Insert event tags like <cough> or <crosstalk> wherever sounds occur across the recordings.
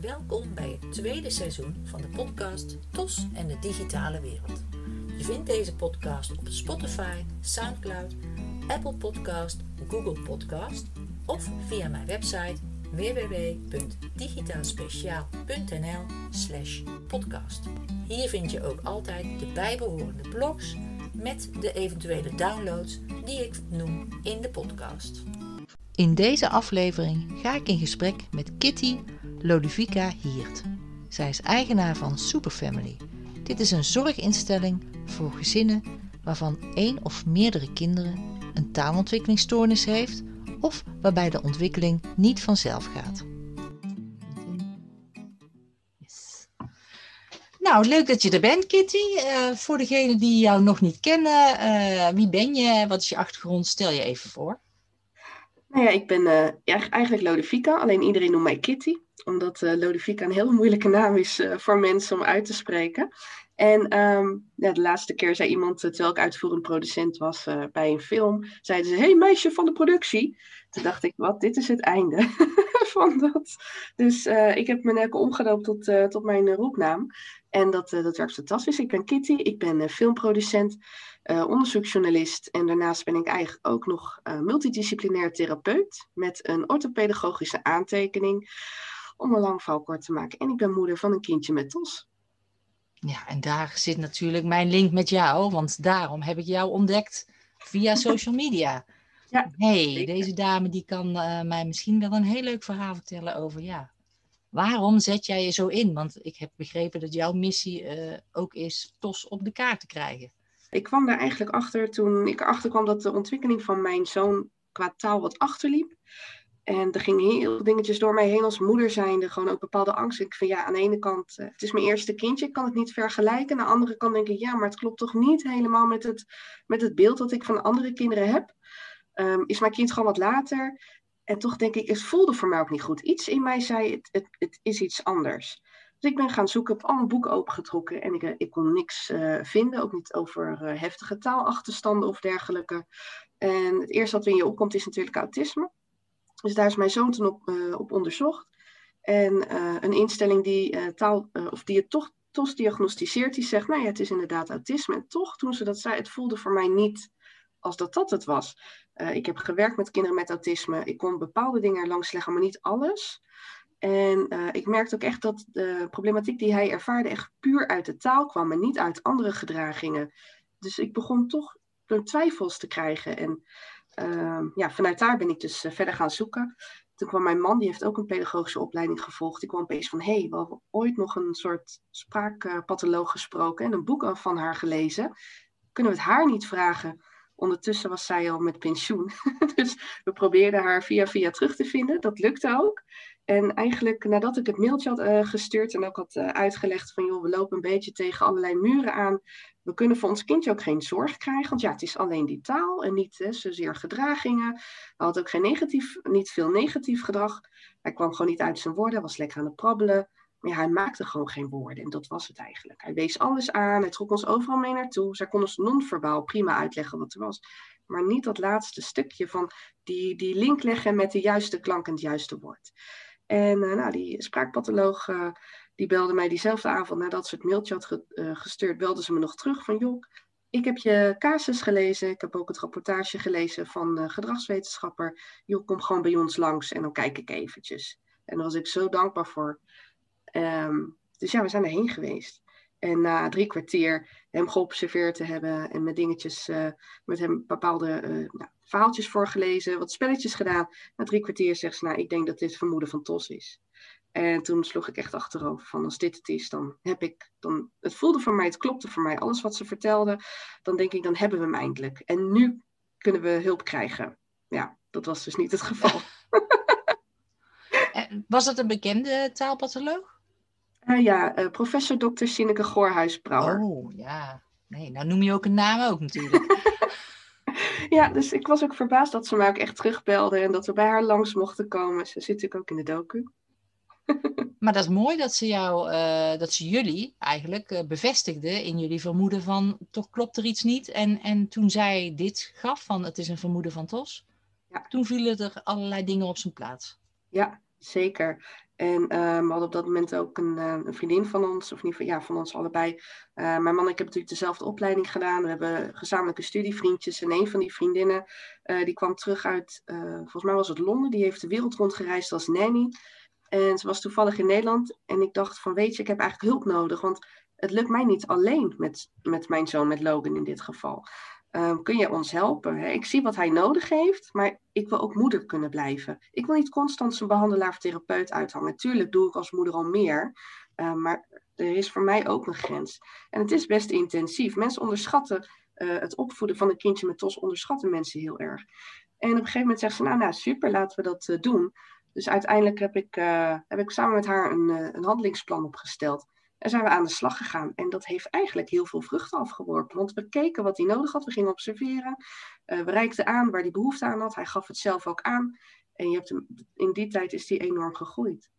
Welkom bij het tweede seizoen van de podcast TOS en de digitale wereld. Je vindt deze podcast op Spotify, Soundcloud, Apple Podcast, Google Podcast of via mijn website www.digitaalspeciaal.nl slash podcast. Hier vind je ook altijd de bijbehorende blogs met de eventuele downloads die ik noem in de podcast. In deze aflevering ga ik in gesprek met Kitty Lodivica Hiert. Zij is eigenaar van Superfamily. Dit is een zorginstelling voor gezinnen waarvan één of meerdere kinderen een taalontwikkelingsstoornis heeft of waarbij de ontwikkeling niet vanzelf gaat. Nou, leuk dat je er bent, Kitty. Uh, voor degenen die jou nog niet kennen, uh, wie ben je? Wat is je achtergrond? Stel je even voor. Nou ja, ik ben uh, eigenlijk Lodifica, alleen iedereen noemt mij Kitty. Omdat Lodifica een hele moeilijke naam is voor mensen om uit te spreken. En um, ja, de laatste keer zei iemand, terwijl ik uitvoerend producent was bij een film, zeiden ze, hey meisje van de productie. Toen dacht ik, wat, dit is het einde <laughs> van dat. Dus uh, ik heb mijn nek omgedoopt tot, uh, tot mijn roepnaam. En dat, dat werkt fantastisch. Ik ben Kitty, ik ben filmproducent, onderzoeksjournalist. En daarnaast ben ik eigenlijk ook nog multidisciplinair therapeut met een orthopedagogische aantekening. Om een lang verhaal kort te maken. En ik ben moeder van een kindje met TOS. Ja, en daar zit natuurlijk mijn link met jou, want daarom heb ik jou ontdekt via social media. Ja, hey, deze dame die kan uh, mij misschien wel een heel leuk verhaal vertellen over ja. Waarom zet jij je zo in? Want ik heb begrepen dat jouw missie uh, ook is TOS op de kaart te krijgen. Ik kwam daar eigenlijk achter toen ik erachter kwam dat de ontwikkeling van mijn zoon qua taal wat achterliep. En er gingen heel veel dingetjes door mij heen als moeder zijnde. Gewoon ook bepaalde angst. Ik vind ja, aan de ene kant, uh, het is mijn eerste kindje. Ik kan het niet vergelijken. Aan de andere kant denk ik, ja, maar het klopt toch niet helemaal met het, met het beeld dat ik van andere kinderen heb. Um, is mijn kind gewoon wat later. En toch denk ik, het voelde voor mij ook niet goed. Iets in mij zei, het, het, het is iets anders. Dus ik ben gaan zoeken, heb alle boeken opengetrokken. En ik, uh, ik kon niks uh, vinden. Ook niet over heftige taalachterstanden of dergelijke. En het eerste wat in je opkomt is natuurlijk autisme. Dus daar is mijn zoon toen op, op onderzocht. En een instelling die, taal, of die het toch TOS diagnosticeert, die zegt, nou ja, het is inderdaad autisme. En toch, toen ze dat zei, het voelde voor mij niet als dat dat het was. Ik heb gewerkt met kinderen met autisme. Ik kon bepaalde dingen langs leggen, maar niet alles. En ik merkte ook echt dat de problematiek die hij ervaarde echt puur uit de taal kwam en niet uit andere gedragingen. Dus ik begon toch twijfels te krijgen. En uh, ja, vanuit daar ben ik dus uh, verder gaan zoeken. Toen kwam mijn man, die heeft ook een pedagogische opleiding gevolgd. Die kwam opeens van, hé, hey, we hebben ooit nog een soort spraakpatholoog gesproken en een boek van haar gelezen. Kunnen we het haar niet vragen? Ondertussen was zij al met pensioen. <laughs> dus we probeerden haar via via terug te vinden. Dat lukte ook. En eigenlijk nadat ik het mailtje had uh, gestuurd en ook had uh, uitgelegd van joh, we lopen een beetje tegen allerlei muren aan. We kunnen voor ons kindje ook geen zorg krijgen, want ja, het is alleen die taal en niet hè, zozeer gedragingen. Hij had ook geen negatief, niet veel negatief gedrag. Hij kwam gewoon niet uit zijn woorden, was lekker aan het prabbelen. Maar ja, hij maakte gewoon geen woorden en dat was het eigenlijk. Hij wees alles aan, hij trok ons overal mee naartoe. Zij kon ons non-verbaal prima uitleggen wat er was. Maar niet dat laatste stukje van die, die link leggen met de juiste klank en het juiste woord. En uh, nou, die spraakpatholoog uh, die belde mij diezelfde avond nadat ze het mailtje had ge uh, gestuurd, belde ze me nog terug van joh, ik heb je casus gelezen, ik heb ook het rapportage gelezen van gedragswetenschapper. Joh, kom gewoon bij ons langs en dan kijk ik eventjes. En daar was ik zo dankbaar voor. Um, dus ja, we zijn erheen geweest. En na drie kwartier hem geobserveerd te hebben en met dingetjes, uh, met hem bepaalde uh, verhaaltjes voorgelezen, wat spelletjes gedaan. Na drie kwartier zegt ze, nou, ik denk dat dit vermoeden van Tos is. En toen sloeg ik echt achterover van, als dit het is, dan heb ik, dan, het voelde voor mij, het klopte voor mij, alles wat ze vertelde, dan denk ik, dan hebben we hem eindelijk. En nu kunnen we hulp krijgen. Ja, dat was dus niet het geval. <laughs> was dat een bekende taalpatholoog? Uh, ja, uh, professor Dr. Sineke Goorhuis-Brouwer. Oh, ja. Nee, nou noem je ook een naam ook natuurlijk. <laughs> <laughs> ja, dus ik was ook verbaasd dat ze mij ook echt terugbelde en dat we bij haar langs mochten komen. Ze zit natuurlijk ook in de docu. <laughs> maar dat is mooi dat ze jou, uh, dat ze jullie eigenlijk uh, bevestigde in jullie vermoeden van toch klopt er iets niet. En, en toen zij dit gaf van het is een vermoeden van Tos, Ja. Toen vielen er allerlei dingen op zijn plaats. Ja, zeker. En uh, we hadden op dat moment ook een, uh, een vriendin van ons, of niet van, ja, van ons allebei. Uh, mijn man en ik hebben natuurlijk dezelfde opleiding gedaan. We hebben gezamenlijke studievriendjes. En een van die vriendinnen, die kwam terug uit, volgens mij was het Londen. Die heeft de wereld rondgereisd als nanny. En ze was toevallig in Nederland. En ik dacht van, weet je, ik heb eigenlijk hulp nodig. Want het lukt mij niet alleen met, met mijn zoon, met Logan in dit geval. Um, kun je ons helpen? Ik zie wat hij nodig heeft, maar ik wil ook moeder kunnen blijven. Ik wil niet constant zijn behandelaar of therapeut uithangen. Tuurlijk doe ik als moeder al meer, uh, maar er is voor mij ook een grens. En het is best intensief. Mensen onderschatten uh, het opvoeden van een kindje met TOS, onderschatten mensen heel erg. En op een gegeven moment zegt ze, nou, nou super, laten we dat uh, doen. Dus uiteindelijk heb ik, heb ik samen met haar een, een handelingsplan opgesteld. En zijn we aan de slag gegaan. En dat heeft eigenlijk heel veel vruchten afgeworpen. Want we keken wat hij nodig had. We gingen observeren. Uh, we reikten aan waar hij behoefte aan had. Hij gaf het zelf ook aan. En je hebt hem, in die tijd is hij enorm gegroeid.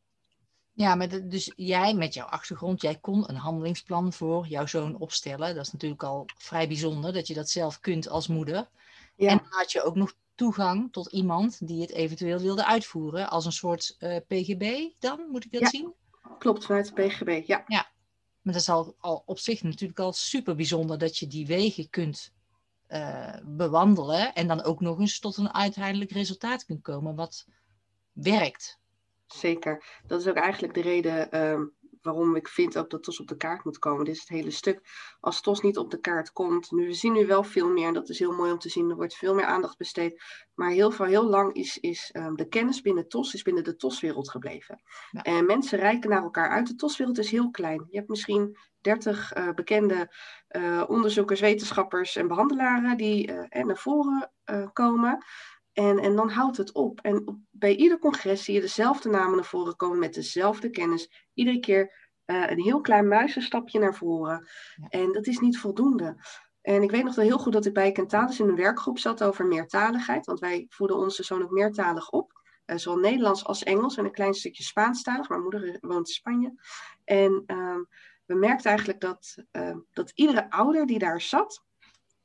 Ja, maar dus jij met jouw achtergrond, jij kon een handelingsplan voor jouw zoon opstellen. Dat is natuurlijk al vrij bijzonder dat je dat zelf kunt als moeder. Ja. En dan had je ook nog toegang tot iemand die het eventueel wilde uitvoeren als een soort uh, PGB dan, moet ik dat ja. zien? Klopt, vanuit de PGB, ja. Ja, maar dat is al, op zich natuurlijk al super bijzonder dat je die wegen kunt uh, bewandelen en dan ook nog eens tot een uiteindelijk resultaat kunt komen wat werkt. Zeker. Dat is ook eigenlijk de reden um, waarom ik vind ook dat TOS op de kaart moet komen. Dit is het hele stuk. Als TOS niet op de kaart komt, nu we zien nu wel veel meer, en dat is heel mooi om te zien, er wordt veel meer aandacht besteed. Maar heel, veel, heel lang is, is um, de kennis binnen TOS is binnen de TOS-wereld gebleven. Ja. En mensen reiken naar elkaar uit. De TOS-wereld is heel klein. Je hebt misschien 30 uh, bekende uh, onderzoekers, wetenschappers en behandelaren die uh, naar voren komen. En, en dan houdt het op. En op, bij ieder congres zie je dezelfde namen naar voren komen met dezelfde kennis. Iedere keer uh, een heel klein muizenstapje naar voren. Ja. En dat is niet voldoende. En ik weet nog wel heel goed dat ik bij Kentalis in een werkgroep zat over meertaligheid. Want wij voeden onze zoon ook meertalig op. Uh, zowel Nederlands als Engels en een klein stukje Spaanstalig. Mijn moeder woont in Spanje. En uh, we merkten eigenlijk dat, uh, dat iedere ouder die daar zat,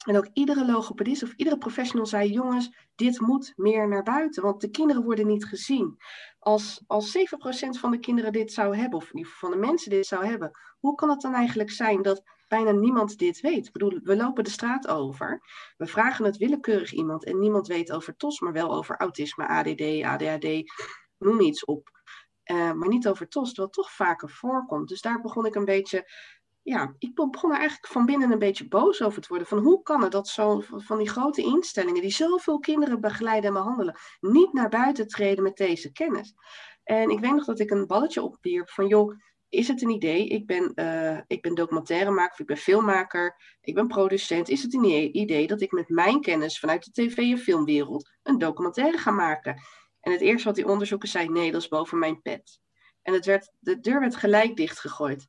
en ook iedere logopedist of iedere professional zei: jongens, dit moet meer naar buiten, want de kinderen worden niet gezien. Als, als 7% van de kinderen dit zou hebben, of van de mensen dit zou hebben, hoe kan het dan eigenlijk zijn dat bijna niemand dit weet? Ik bedoel, we lopen de straat over, we vragen het willekeurig iemand en niemand weet over TOS, maar wel over autisme, ADD, ADHD, noem iets op. Uh, maar niet over TOS, wat toch vaker voorkomt. Dus daar begon ik een beetje ja, ik begon er eigenlijk van binnen een beetje boos over te worden. Van hoe kan het dat zo van die grote instellingen die zoveel kinderen begeleiden en behandelen, niet naar buiten treden met deze kennis? En ik weet nog dat ik een balletje opwierp van joh, is het een idee? Ik ben, uh, ik ben documentairemaker, ik ben filmmaker, ik ben producent. Is het een idee dat ik met mijn kennis vanuit de tv- en filmwereld een documentaire ga maken? En het eerste wat die onderzoekers zei, nee, dat is boven mijn pet. En het werd, de deur werd gelijk dichtgegooid.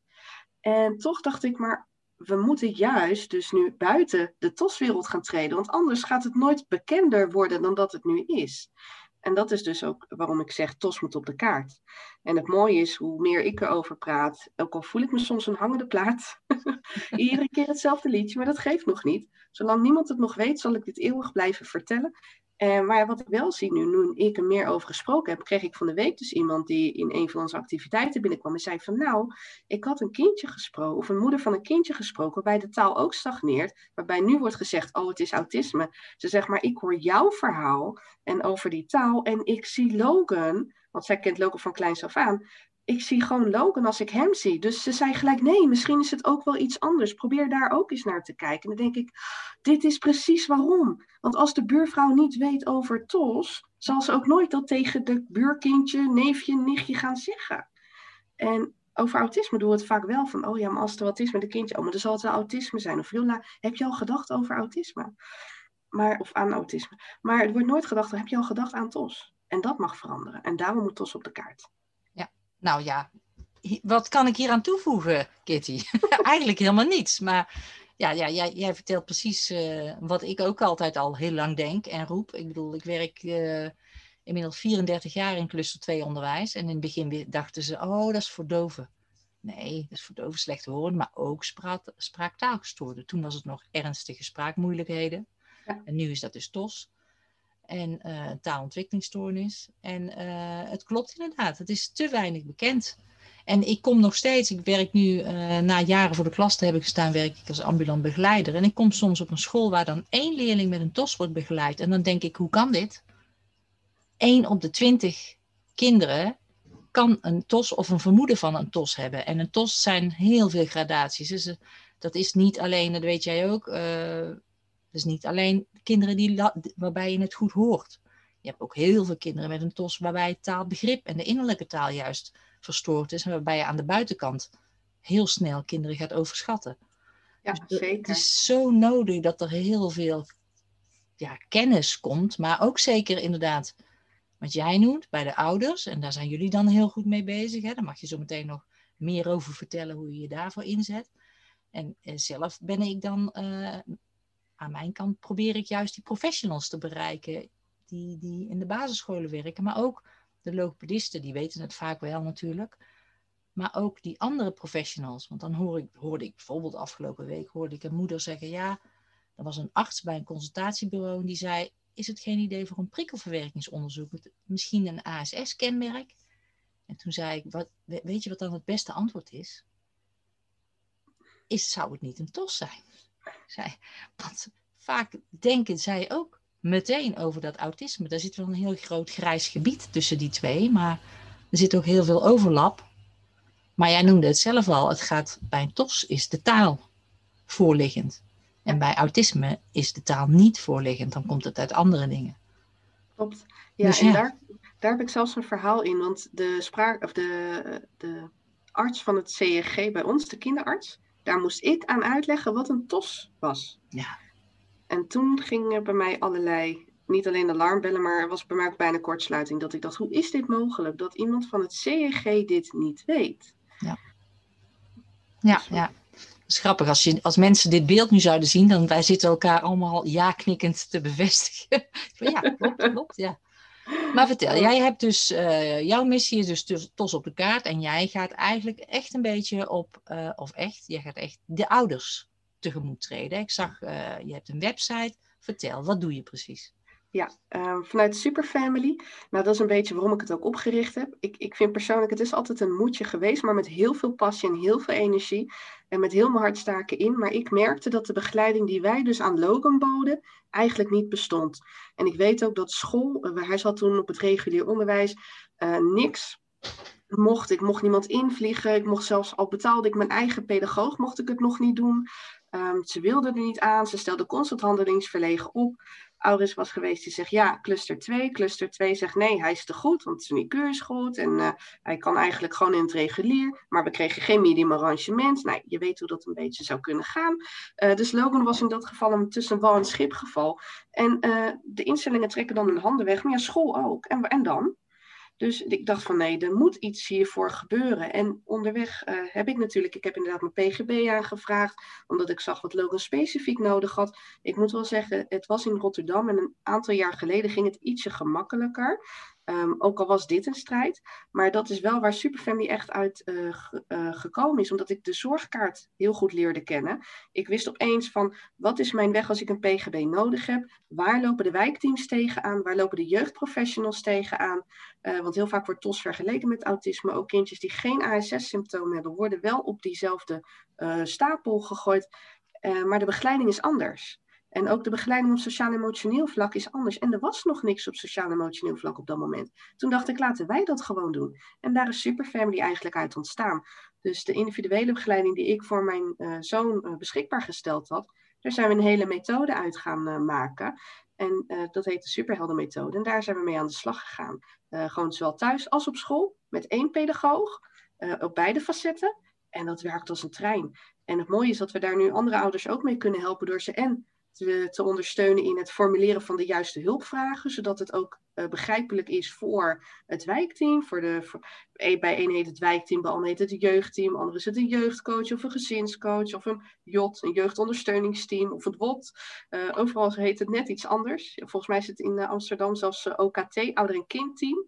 En toch dacht ik, maar we moeten juist dus nu buiten de TOS-wereld gaan treden, want anders gaat het nooit bekender worden dan dat het nu is. En dat is dus ook waarom ik zeg, TOS moet op de kaart. En het mooie is, hoe meer ik erover praat, ook al voel ik me soms een hangende plaat, <laughs> iedere keer hetzelfde liedje, maar dat geeft nog niet. Zolang niemand het nog weet, zal ik dit eeuwig blijven vertellen. Uh, maar wat ik wel zie nu, nu ik er meer over gesproken heb, kreeg ik van de week dus iemand die in een van onze activiteiten binnenkwam en zei van nou, ik had een kindje gesproken, of een moeder van een kindje gesproken, waarbij de taal ook stagneert, waarbij nu wordt gezegd, oh het is autisme. Ze zegt maar, ik hoor jouw verhaal en over die taal en ik zie Logan, want zij kent Logan van kleins af aan, ik zie gewoon Logan als ik hem zie. Dus ze zei gelijk, nee, misschien is het ook wel iets anders. Probeer daar ook eens naar te kijken. En dan denk ik, dit is precies waarom. Want als de buurvrouw niet weet over TOS, zal ze ook nooit dat tegen de buurkindje, neefje, nichtje gaan zeggen. En over autisme doen we het vaak wel van, oh ja, maar als er wat is met een kindje, oh, maar dan zal het wel autisme zijn. Of Rilla, heb je al gedacht over autisme? Maar, of aan autisme. Maar er wordt nooit gedacht, heb je al gedacht aan TOS? En dat mag veranderen. En daarom moet TOS op de kaart. Nou ja, wat kan ik hier aan toevoegen, Kitty? <laughs> Eigenlijk helemaal niets. Maar ja, ja jij, jij vertelt precies uh, wat ik ook altijd al heel lang denk en roep. Ik bedoel, ik werk uh, inmiddels 34 jaar in cluster 2 onderwijs. En in het begin dachten ze, oh, dat is voor doven. Nee, dat is voor doven slecht horen, maar ook spraak, spraaktaalgestoorden. Toen was het nog ernstige spraakmoeilijkheden. Ja. En nu is dat dus TOS. En uh, taalontwikkelingsstoornis. En het klopt inderdaad, het is te weinig bekend. En ik kom nog steeds, ik werk nu na jaren voor de klas te hebben gestaan, werk ik als ambulant begeleider. En ik kom soms op een school waar dan één leerling met een TOS wordt begeleid. En dan denk ik, hoe kan dit? Eén op de twintig kinderen kan een TOS of een vermoeden van een TOS hebben. En een TOS zijn heel veel gradaties. Dus eh, dat is niet alleen, dat weet jij ook, dus niet alleen kinderen die, waarbij je het goed hoort. Je hebt ook heel veel kinderen met een TOS waarbij het taalbegrip en de innerlijke taal juist verstoord is. En waarbij je aan de buitenkant heel snel kinderen gaat overschatten. Ja, dus zeker. Het is zo nodig dat er heel veel ja, kennis komt, maar ook zeker inderdaad wat jij noemt bij de ouders. En daar zijn jullie dan heel goed mee bezig. Hè? Daar mag je zo meteen nog meer over vertellen hoe je je daarvoor inzet. En eh, zelf ben ik dan uh, aan mijn kant probeer ik juist die professionals te bereiken die, die in de basisscholen werken, maar ook de logopedisten, die weten het vaak wel natuurlijk. Maar ook die andere professionals. Want dan hoor ik, hoorde ik bijvoorbeeld afgelopen week hoorde ik een moeder zeggen: ja, er was een arts bij een consultatiebureau en die zei: is het geen idee voor een prikkelverwerkingsonderzoek? Misschien een ASS-kenmerk? En toen zei ik, wat, weet je wat dan het beste antwoord is? Is, zou het niet een tos zijn? Zij, want vaak denken zij ook meteen over dat autisme. Daar zit wel een heel groot grijs gebied tussen die twee, maar er zit ook heel veel overlap. Maar jij noemde het zelf al, het gaat bij een tos is de taal voorliggend. En bij autisme is de taal niet voorliggend, dan komt het uit andere dingen. Klopt. Ja, dus en Daar, daar heb ik zelfs een verhaal in, want de, spraak, of de, de arts van het CEG bij ons, de kinderarts, daar moest ik aan uitleggen wat een TOS was. Ja. En toen gingen bij mij allerlei, niet alleen alarmbellen, maar er was bij mij ook bijna kortsluiting. Dat ik dacht, hoe is dit mogelijk dat iemand van het CEG dit niet weet? Ja, ja, dus ja is grappig, als, je, als mensen dit beeld nu zouden zien, dan wij zitten elkaar allemaal ja-knikkend te bevestigen. <laughs> ja, klopt, klopt, ja. Maar vertel, jij hebt dus, uh, jouw missie is dus tos op de kaart en jij gaat eigenlijk echt een beetje op, uh, of echt, jij gaat echt de ouders tegemoet treden. Ik zag, uh, je hebt een website. Vertel, wat doe je precies? Ja, uh, vanuit Superfamily. Nou, dat is een beetje waarom ik het ook opgericht heb. Ik, ik vind persoonlijk, het is altijd een moedje geweest, maar met heel veel passie en heel veel energie. En met heel mijn hart staken in. Maar ik merkte dat de begeleiding die wij dus aan Logan boden, eigenlijk niet bestond. En ik weet ook dat school, uh, hij zat toen op het regulier onderwijs, uh, niks mocht. Ik mocht niemand invliegen. Ik mocht zelfs, al betaalde ik mijn eigen pedagoog, mocht ik het nog niet doen. Um, ze wilde er niet aan. Ze stelde constant handelingsverlegen op. Auris was geweest die zegt ja, cluster 2. Cluster 2 zegt nee, hij is te goed, want zijn IQ is goed. En uh, hij kan eigenlijk gewoon in het regulier. Maar we kregen geen medium arrangement. Nou, je weet hoe dat een beetje zou kunnen gaan. Uh, dus Logan was in dat geval een tussen wal en schip geval. En uh, de instellingen trekken dan hun handen weg. Maar ja, school ook. En, en dan? Dus ik dacht van nee, er moet iets hiervoor gebeuren. En onderweg uh, heb ik natuurlijk, ik heb inderdaad mijn PGB aangevraagd, omdat ik zag wat Logan specifiek nodig had. Ik moet wel zeggen, het was in Rotterdam en een aantal jaar geleden ging het ietsje gemakkelijker. Um, ook al was dit een strijd. Maar dat is wel waar Superfamily echt uit uh, uh, gekomen is. Omdat ik de zorgkaart heel goed leerde kennen. Ik wist opeens van wat is mijn weg als ik een PGB nodig heb. Waar lopen de wijkteams tegenaan? Waar lopen de jeugdprofessionals tegenaan? Uh, want heel vaak wordt TOS vergeleken met autisme. Ook kindjes die geen ASS-symptomen hebben worden wel op diezelfde stapel gegooid. maar de begeleiding is anders. En ook de begeleiding op sociaal-emotioneel vlak is anders. En er was nog niks op sociaal-emotioneel vlak op dat moment. Toen dacht ik, laten wij dat gewoon doen. En daar is Superfamily eigenlijk uit ontstaan. Dus de individuele begeleiding die ik voor mijn uh, zoon uh, beschikbaar gesteld had, daar zijn we een hele methode uit gaan uh, maken. En dat heet de Superheldenmethode. En daar zijn we mee aan de slag gegaan. gewoon zowel thuis als op school, met één pedagoog, op beide facetten. En dat werkt als een trein. En het mooie is dat we daar nu andere ouders ook mee kunnen helpen door ze en te, te, ondersteunen in het formuleren van de juiste hulpvragen, zodat het ook uh, begrijpelijk is voor het wijkteam. Voor de, voor, bij een heet het wijkteam, bij ander heet het jeugdteam, andere is het een jeugdcoach of een gezinscoach of een JOT, een jeugdondersteuningsteam of het WOT. Uh, overal heet het net iets anders. Volgens mij is het in Amsterdam zelfs OKT, ouder- en kindteam.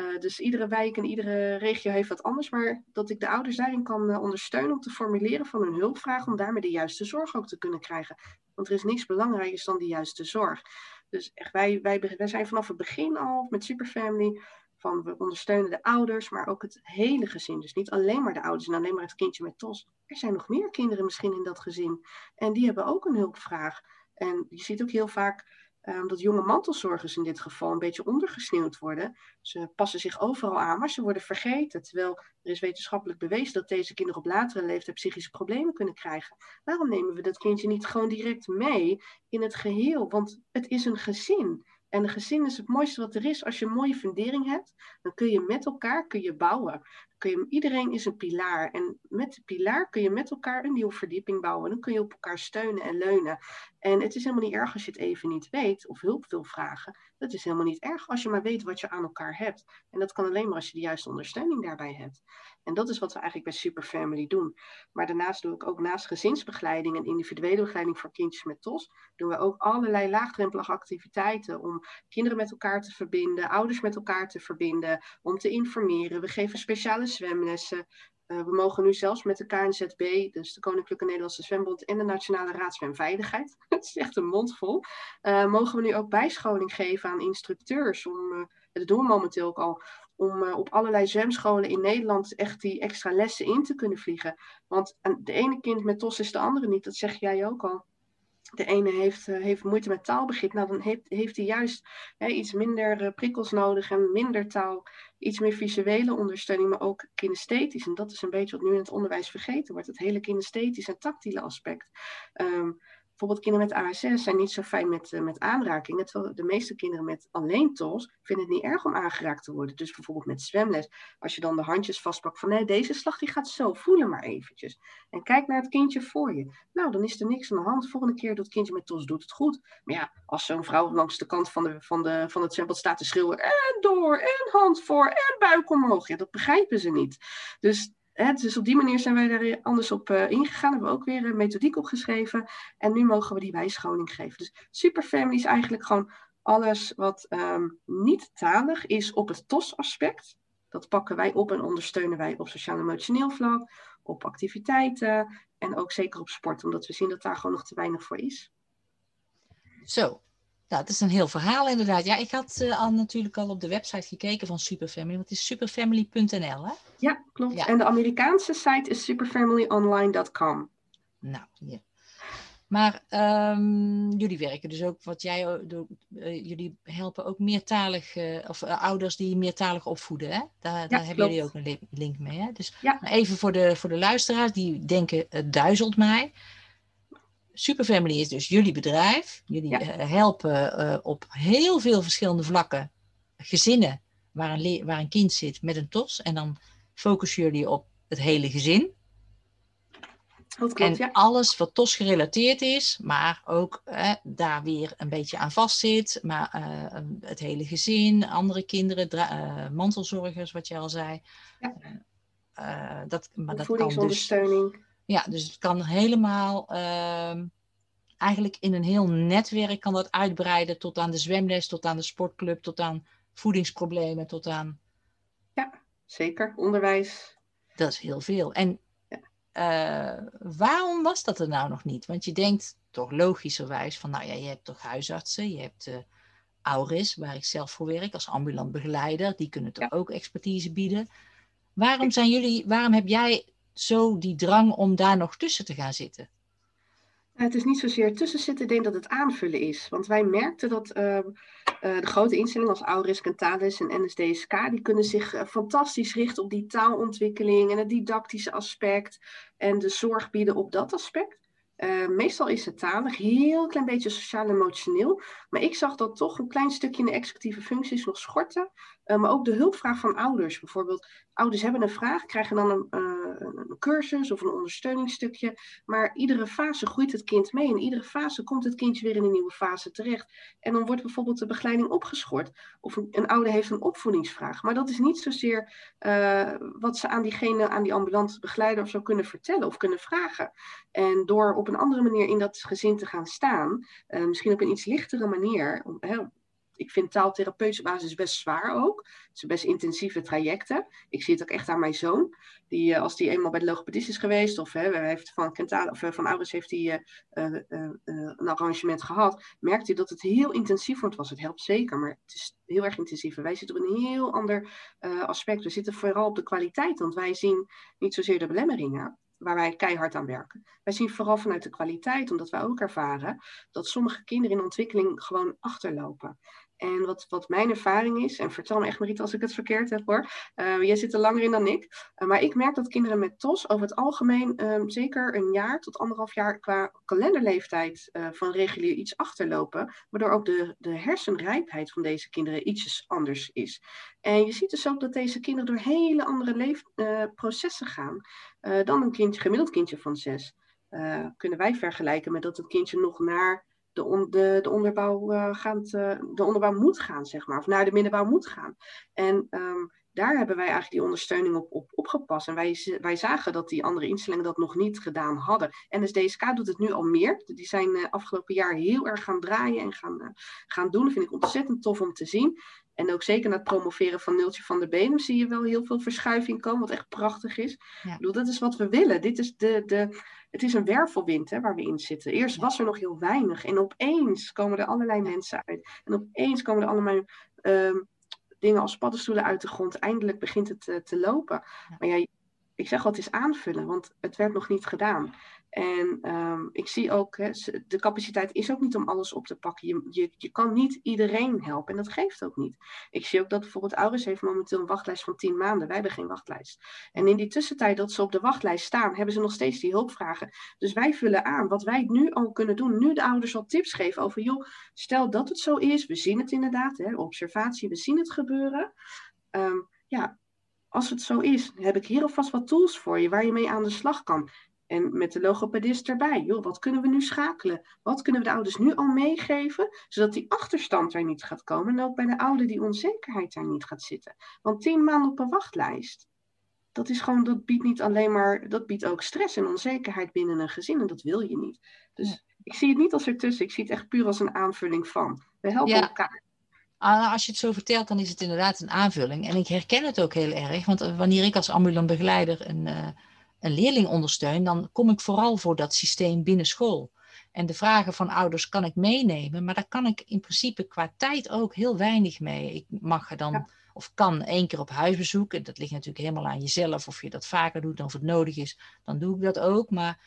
Uh, dus iedere wijk en iedere regio heeft wat anders, maar dat ik de ouders daarin kan uh, ondersteunen om te formuleren van hun hulpvraag, om daarmee de juiste zorg ook te kunnen krijgen. Want er is niks belangrijkers dan de juiste zorg. Dus echt, wij, wij, wij zijn vanaf het begin al met Superfamily van we ondersteunen de ouders, maar ook het hele gezin. Dus niet alleen maar de ouders en alleen maar het kindje met TOS. Er zijn nog meer kinderen misschien in dat gezin. En die hebben ook een hulpvraag. En je ziet ook heel vaak um, dat jonge mantelzorgers in dit geval een beetje ondergesneeuwd worden. Ze passen zich overal aan, maar ze worden vergeten. Terwijl er is wetenschappelijk bewezen dat deze kinderen op latere leeftijd psychische problemen kunnen krijgen. Waarom nemen we dat kindje niet gewoon direct mee in het geheel? Want het is een gezin. En een gezin is het mooiste wat er is. Als je een mooie fundering hebt, dan kun je met elkaar kun je bouwen. Kun je, iedereen is een pilaar. En met de pilaar kun je met elkaar een nieuwe verdieping bouwen. Dan kun je op elkaar steunen en leunen. En het is helemaal niet erg als je het even niet weet of hulp wil vragen. Dat is helemaal niet erg als je maar weet wat je aan elkaar hebt. En dat kan alleen maar als je de juiste ondersteuning daarbij hebt. En dat is wat we eigenlijk bij Superfamily doen. Maar daarnaast doe ik ook naast gezinsbegeleiding en individuele begeleiding voor kindjes met TOS, doen we ook allerlei laagdrempelige activiteiten om kinderen met elkaar te verbinden, ouders met elkaar te verbinden, om te informeren. We geven speciale zwemlessen. Uh, we mogen nu zelfs met de KNZB, dus de Koninklijke Nederlandse Zwembond en de Nationale Raad Zwemveiligheid, <laughs> het is echt een mondvol, uh, mogen we nu ook bijscholing geven aan instructeurs. Om, uh, dat doen we momenteel ook al, om op allerlei zwemscholen in Nederland echt die extra lessen in te kunnen vliegen. Want de ene kind met TOS is de andere niet, dat zeg jij ook al de ene heeft, uh, heeft moeite met taalbegrip, nou dan heeft, heeft hij juist hè, iets minder uh, prikkels nodig en minder taal, iets meer visuele ondersteuning, maar ook kinesthetisch. En dat is een beetje wat nu in het onderwijs vergeten wordt, het hele kinesthetisch en tactiele aspect. Um, bijvoorbeeld kinderen met ASS zijn niet zo fijn met, uh, met aanrakingen. Terwijl de meeste kinderen met alleen TOS vinden het niet erg om aangeraakt te worden. Dus bijvoorbeeld met zwemles, als je dan de handjes vastpakt van nee, deze slag die gaat zo, voelen maar eventjes. En kijk naar het kindje voor je. Nou, dan is er niks aan de hand. Volgende keer doet het kindje met TOS doet het goed. Maar ja, als zo'n vrouw langs de kant van, de, van, de, van het zwembad staat te schreeuwen en door en hand voor en buik omhoog. Ja, dat begrijpen ze niet. Dus dus op die manier zijn wij daar anders op uh, ingegaan. Hebben we ook weer een methodiek opgeschreven. En nu mogen we die bijscholing geven. Dus Superfamily is eigenlijk gewoon alles wat um, niet talig is op het TOS-aspect. Dat pakken wij op en ondersteunen wij op sociaal-emotioneel vlak, op activiteiten en ook zeker op sport, omdat we zien dat daar gewoon nog te weinig voor is. Zo, nou, het is een heel verhaal inderdaad. Ja, ik had uh, al natuurlijk al op de website gekeken van Superfamily. Want het is superfamily.nl, hè? Ja, klopt. En de Amerikaanse site is superfamilyonline.com. Nou, ja. Maar um, jullie werken dus ook, wat jij uh, jullie helpen ook meertalig, uh, of ouders die meertalig opvoeden, hè? Daar, ja, daar hebben jullie ook een link mee, hè? Dus ja. even voor de, voor de luisteraars die denken, het duizelt mij. Superfamily is dus jullie bedrijf. Jullie eh, helpen uh, op heel veel verschillende vlakken gezinnen waar een, waar een kind zit met een TOS. En dan focussen jullie op het hele gezin. Dat klopt, en ja. alles wat TOS gerelateerd is, maar ook eh, daar weer een beetje aan vastzit. Maar uh, het hele gezin, andere kinderen, uh, mantelzorgers, wat je al zei. Ja. dat, maar dat kan dus, ja, dus het kan helemaal, uh, eigenlijk in een heel netwerk kan dat uitbreiden tot aan de zwemles, tot aan de sportclub, tot aan voedingsproblemen, tot aan... Ja, zeker. Onderwijs. Dat is heel veel. En ja. uh, waarom was dat er nou nog niet? Want je denkt toch logischerwijs van, nou ja, je hebt toch huisartsen, je hebt uh, Auris, waar ik zelf voor werk als ambulant begeleider, die kunnen toch ja. ook expertise bieden. Waarom zijn jullie, waarom heb jij zo die drang om daar nog tussen te gaan zitten? Het is niet zozeer tussen zitten, ik denk dat het aanvullen is. Want wij merkten dat uh, uh, de grote instellingen als Auris, Centalis en NSDSK, die kunnen zich uh, fantastisch richten op die taalontwikkeling en het didactische aspect en de zorg bieden op dat aspect. Meestal is het talig, heel klein beetje sociaal-emotioneel. Maar ik zag dat toch een klein stukje in de executieve functies nog schorten. Maar ook de hulpvraag van ouders. Bijvoorbeeld, ouders hebben een vraag, krijgen dan een, een, cursus of een ondersteuningsstukje. Maar iedere fase groeit het kind mee. En iedere fase komt het kindje weer in een nieuwe fase terecht. En dan wordt bijvoorbeeld de begeleiding opgeschort. Of een, een ouder heeft een opvoedingsvraag. Maar dat is niet zozeer wat ze aan diegene, aan die ambulante begeleider of zo kunnen vertellen of kunnen vragen. En door op een andere manier in dat gezin te gaan staan, misschien op een iets lichtere manier, ik vind taaltherapeutische basis best zwaar ook. Het zijn best intensieve trajecten. Ik zie het ook echt aan mijn zoon. Die, uh, als die eenmaal bij de logopedist is geweest, of hè, heeft van, Kentale, of, van ouders heeft hij een arrangement gehad, merkt hij dat het heel intensief wordt. Was het helpt zeker, maar het is heel erg intensief. wij zitten op een heel ander aspect. We zitten vooral op de kwaliteit, want wij zien niet zozeer de belemmeringen waar wij keihard aan werken. Wij zien vooral vanuit de kwaliteit, omdat wij ook ervaren dat sommige kinderen in ontwikkeling gewoon achterlopen. En wat, wat mijn ervaring is, en vertel me echt Mariet als ik het verkeerd heb hoor. Uh, jij zit er langer in dan ik. Uh, maar ik merk dat kinderen met TOS over het algemeen um, zeker een jaar tot anderhalf jaar qua kalenderleeftijd uh, van regulier iets achterlopen. Waardoor ook de, de hersenrijpheid van deze kinderen ietsjes anders is. En je ziet dus ook dat deze kinderen door hele andere leefprocessen gaan dan een kindje, gemiddeld kindje van zes. kunnen wij vergelijken met dat het kindje nog naar de, de, de, onderbouw, uh, gaat, uh, de onderbouw moet gaan, zeg maar, of naar de middenbouw moet gaan. En um, daar hebben wij eigenlijk die ondersteuning op, op opgepast. En wij, wij zagen dat die andere instellingen dat nog niet gedaan hadden. En DSK doet het nu al meer. Die zijn uh, afgelopen jaar heel erg gaan draaien en gaan, gaan doen. Dat vind ik ontzettend tof om te zien. En ook zeker na het promoveren van Nultje van de Benen zie je wel heel veel verschuiving komen, wat echt prachtig is. Ja. Ik bedoel, dat is wat we willen. Dit is de, de, het is een wervelwind hè, waar we in zitten. Eerst was er nog heel weinig en opeens komen er allerlei mensen uit. En opeens komen er allemaal uh, dingen als paddenstoelen uit de grond. Eindelijk begint het uh, te lopen. Maar ja, ik zeg het is aanvullen, want het werd nog niet gedaan. En um, ik zie ook, hè, de capaciteit is ook niet om alles op te pakken. Je, je, je kan niet iedereen helpen en dat geeft ook niet. Ik zie ook dat bijvoorbeeld Auris heeft momenteel een wachtlijst van 10 maanden. Wij hebben geen wachtlijst. En in die tussentijd dat ze op de wachtlijst staan, hebben ze nog steeds die hulpvragen. Dus wij vullen aan wat wij nu al kunnen doen. Nu de ouders al tips geven over, joh, stel dat het zo is. We zien het inderdaad, hè, observatie, we zien het gebeuren. Um, ja, als het zo is, heb ik hier alvast wat tools voor je waar je mee aan de slag kan. En met de logopedist erbij. Joh, wat kunnen we nu schakelen? Wat kunnen we de ouders nu al meegeven, zodat die achterstand er niet gaat komen en ook bij de ouder die onzekerheid daar niet gaat zitten? Want tien maanden op een wachtlijst, dat is gewoon, dat biedt niet alleen maar, dat biedt ook stress en onzekerheid binnen een gezin en dat wil je niet. Dus ik zie het niet als ertussen, ik zie het echt puur als een aanvulling van. We helpen elkaar. Ah, als je het zo vertelt, dan is het inderdaad een aanvulling. En ik herken het ook heel erg, want wanneer ik als ambulant begeleider een, uh, een leerling ondersteun, dan kom ik vooral voor dat systeem binnen school. En de vragen van ouders kan ik meenemen, maar daar kan ik in principe qua tijd ook heel weinig mee. Ik mag er dan of kan één keer op huisbezoek. En dat ligt natuurlijk helemaal aan jezelf of je dat vaker doet dan of het nodig is. Dan doe ik dat ook. Maar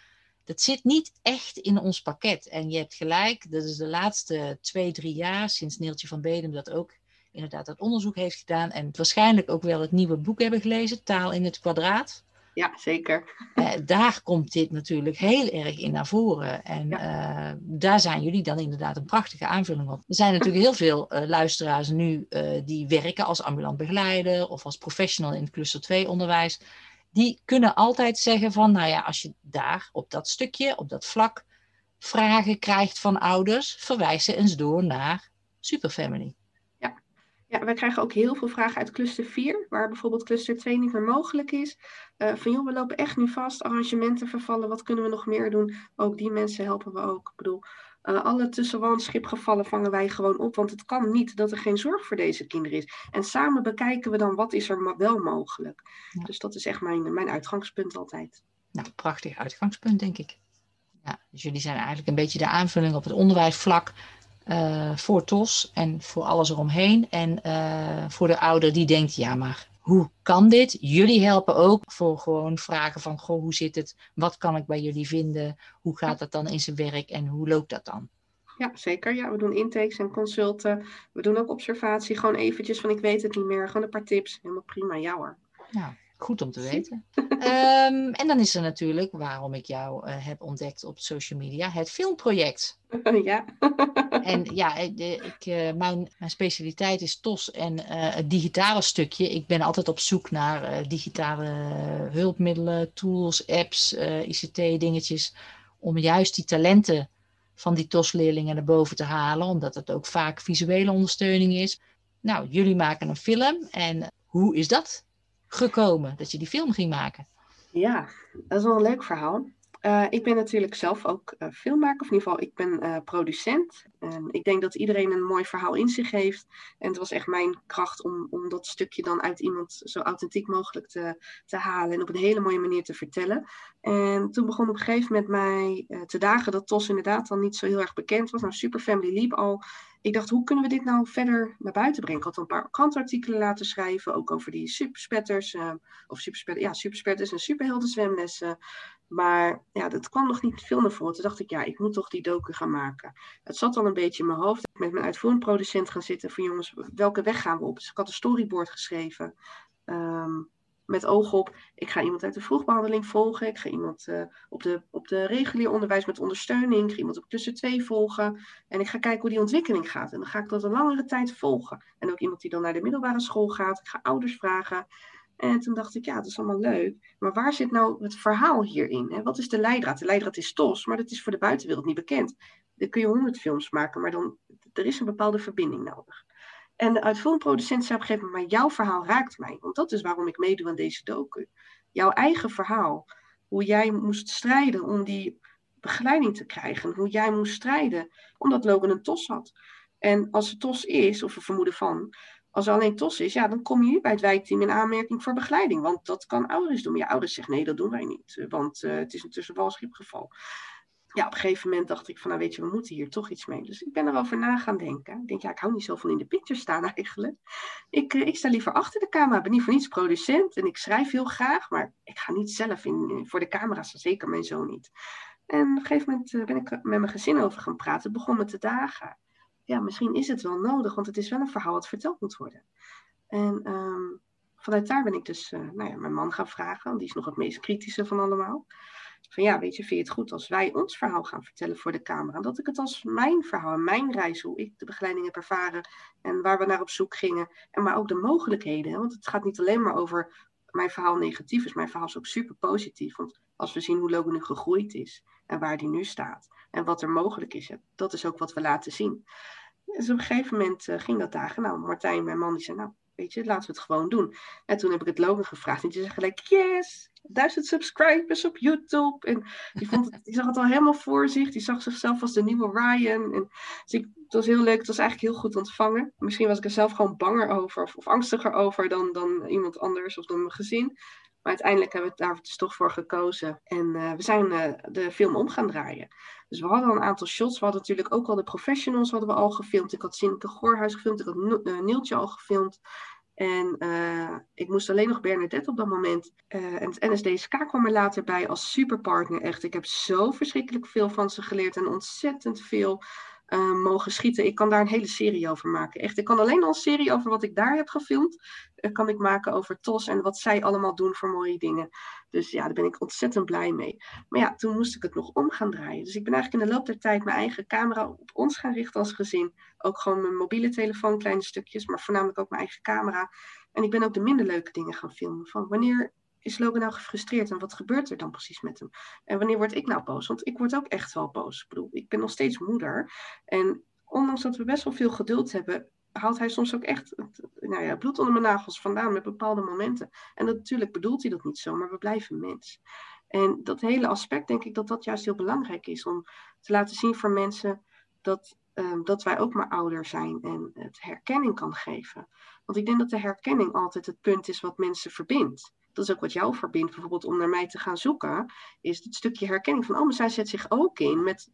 dat zit niet echt in ons pakket. En je hebt gelijk, dat is de laatste twee, drie jaar sinds Neeltje van Bedem dat ook inderdaad dat onderzoek heeft gedaan. En waarschijnlijk ook wel het nieuwe boek hebben gelezen, Taal in het kwadraat. Ja, zeker. Eh, daar komt dit natuurlijk heel erg in naar voren. En eh, daar zijn jullie dan inderdaad een prachtige aanvulling op. Er zijn natuurlijk heel veel uh, luisteraars nu die werken als ambulant begeleider of als professional in het cluster 2 onderwijs. Die kunnen altijd zeggen van, nou ja, als je daar op dat stukje, op dat vlak, vragen krijgt van ouders, verwijs ze eens door naar Superfamily. Ja, wij krijgen ook heel veel vragen uit cluster 4, waar bijvoorbeeld cluster 2 niet meer mogelijk is. Uh, van joh, we lopen echt nu vast, arrangementen vervallen, wat kunnen we nog meer doen? Ook die mensen helpen we ook. Ik bedoel, uh, alle tussenwandschipgevallen vangen wij gewoon op, want het kan niet dat er geen zorg voor deze kinderen is. En samen bekijken we dan wat is er wel mogelijk. Dus dat is echt mijn, mijn uitgangspunt altijd. Nou, prachtig uitgangspunt, denk ik. Ja, dus jullie zijn eigenlijk een beetje de aanvulling op het onderwijsvlak uh, voor TOS en voor alles eromheen. En uh, voor de ouder die denkt, ja maar hoe kan dit? Jullie helpen ook voor gewoon vragen van, goh, hoe zit het? Wat kan ik bij jullie vinden? Hoe gaat dat dan in zijn werk en hoe loopt dat dan? Ja, zeker. Ja, we doen intakes en consulten. We doen ook observatie. Gewoon eventjes van, ik weet het niet meer. Gewoon een paar tips. Helemaal prima. Ja hoor. Nou, Goed om te weten. um, en dan is er natuurlijk, waarom ik jou uh, heb ontdekt op social media, het filmproject. <laughs> Ja. <laughs> en ja, ik, uh, mijn, mijn specialiteit is TOS en uh, het digitale stukje. Ik ben altijd op zoek naar digitale hulpmiddelen, tools, apps, ICT-dingetjes. Om juist die talenten van die TOS-leerlingen naar boven te halen, omdat het ook vaak visuele ondersteuning is. Nou, jullie maken een film en hoe is dat gekomen dat je die film ging maken? Ja, dat is wel een leuk verhaal. Uh, ik ben natuurlijk zelf ook uh, filmmaker, of in ieder geval, ik ben uh, producent. En ik denk dat iedereen een mooi verhaal in zich heeft. En het was echt mijn kracht om, om dat stukje dan uit iemand zo authentiek mogelijk te, te halen en op een hele mooie manier te vertellen. En toen begon op een gegeven moment mij te dagen dat TOS inderdaad dan niet zo heel erg bekend was. Nou, Superfamily liep al. Ik dacht, hoe kunnen we dit nou verder naar buiten brengen? Ik had een paar krantartikelen laten schrijven, ook over die superspetters, of superspetters, ja, superspetters en superhelden zwemlessen. Maar ja, dat kwam nog niet veel naar voren. Toen dacht ik, ja, ik moet toch die docu gaan maken. Het zat al een beetje in mijn hoofd. Met mijn uitvoerend producent gaan zitten van jongens, welke weg gaan we op? Dus ik had een storyboard geschreven. Um, met oog op, ik ga iemand uit de vroegbehandeling volgen. Ik ga iemand uh, op, de, op de regulier onderwijs met ondersteuning. Ik ga iemand op tussen twee volgen. En ik ga kijken hoe die ontwikkeling gaat. En dan ga ik dat een langere tijd volgen. En ook iemand die dan naar de middelbare school gaat. Ik ga ouders vragen. En toen dacht ik, ja, dat is allemaal leuk. Maar waar zit nou het verhaal hierin? Hè? Wat is de leidraad? De leidraad is TOS, maar dat is voor de buitenwereld niet bekend. Dan kun je honderd films maken, maar dan, er is een bepaalde verbinding nodig. En de uitvoerend producent zei op een gegeven moment, maar jouw verhaal raakt mij. Want dat is waarom ik meedoe aan deze docu. Jouw eigen verhaal. Hoe jij moest strijden om die begeleiding te krijgen. Hoe jij moest strijden omdat Logan een TOS had. En als het TOS is, of een vermoeden van, als er alleen TOS is, ja, dan kom je niet bij het wijkteam in aanmerking voor begeleiding. Want dat kan ouders doen. Je ouders zeggen nee, dat doen wij niet. Eh, want uh, het is een tussenvalschipgeval. Ja, op een gegeven moment dacht ik van, nou weet je, we moeten hier toch iets mee. Dus ik ben erover na gaan denken. Ik denk, ja, ik hou niet zo van in de picture staan <laughs> eigenlijk. Ik, uh, ik sta liever achter de camera. Ben niet voor niets producent en ik schrijf heel graag. Maar ik ga niet zelf in, voor de camera zeker mijn zoon niet. En op een gegeven moment ben ik met mijn gezin over gaan praten. Het begon me te dagen ja, misschien is het wel nodig, want het is wel een verhaal wat verteld moet worden. En um, vanuit daar ben ik dus uh, nou ja, mijn man gaan vragen, want die is nog het meest kritische van allemaal. Van ja, weet je, vind je het goed als wij ons verhaal gaan vertellen voor de camera? Dat ik het als mijn verhaal, mijn reis, hoe ik de begeleiding heb ervaren en waar we naar op zoek gingen. En maar ook de mogelijkheden, want het gaat niet alleen maar over mijn verhaal negatief is. Mijn verhaal is ook super positief, want als we zien hoe Logan nu gegroeid is en waar die nu staat en wat er mogelijk is, dat is ook wat we laten zien. Dus op een gegeven moment uh, ging dat dagen. Nou, Martijn, mijn man, die zei, nou, weet je, laten we het gewoon doen. En toen heb ik het Logan gevraagd. En die zei gelijk, yes, duizend subscribers op YouTube. En die, vond het, die zag het al helemaal voor zich. Die zag zichzelf als de nieuwe Ryan. En, dus ik, het was heel leuk. Het was eigenlijk heel goed ontvangen. Misschien was ik er zelf gewoon banger over of, of angstiger over dan, dan iemand anders of dan mijn gezin. Maar uiteindelijk hebben we daar dus toch voor gekozen. En uh, we zijn uh, de film om gaan draaien. Dus we hadden al een aantal shots. We hadden natuurlijk ook al de professionals hadden we al gefilmd. Ik had Sinke Goorhuis gefilmd. Ik had uh, Nieltje al gefilmd. En ik moest alleen nog Bernadette op dat moment. en het NSDSK kwam er later bij als superpartner. Echt, ik heb zo verschrikkelijk veel van ze geleerd. En ontzettend veel uh, mogen schieten. Ik kan daar een hele serie over maken. Echt, ik kan alleen al een serie over wat ik daar heb gefilmd, uh, kan ik maken over TOS en wat zij allemaal doen voor mooie dingen. Dus ja, daar ben ik ontzettend blij mee. Maar ja, toen moest ik het nog om gaan draaien. Dus ik ben eigenlijk in de loop der tijd mijn eigen camera op ons gaan richten als gezin. Ook gewoon mijn mobiele telefoon, kleine stukjes, maar voornamelijk ook mijn eigen camera. En ik ben ook de minder leuke dingen gaan filmen. Van wanneer is Logan nou gefrustreerd en wat gebeurt er dan precies met hem? En wanneer word ik nou boos? Want ik word ook echt wel boos. Ik bedoel, ik ben nog steeds moeder. En ondanks dat we best wel veel geduld hebben, haalt hij soms ook echt nou ja, bloed onder mijn nagels vandaan met bepaalde momenten. En dat, natuurlijk bedoelt hij dat niet zo, maar we blijven mens. En dat hele aspect denk ik dat dat juist heel belangrijk is om te laten zien voor mensen dat, um, dat wij ook maar ouder zijn en het herkenning kan geven. Want ik denk dat de herkenning altijd het punt is wat mensen verbindt dat is ook wat jou verbindt, bijvoorbeeld om naar mij te gaan zoeken, is het stukje herkenning van, oh, maar zij zet zich ook in met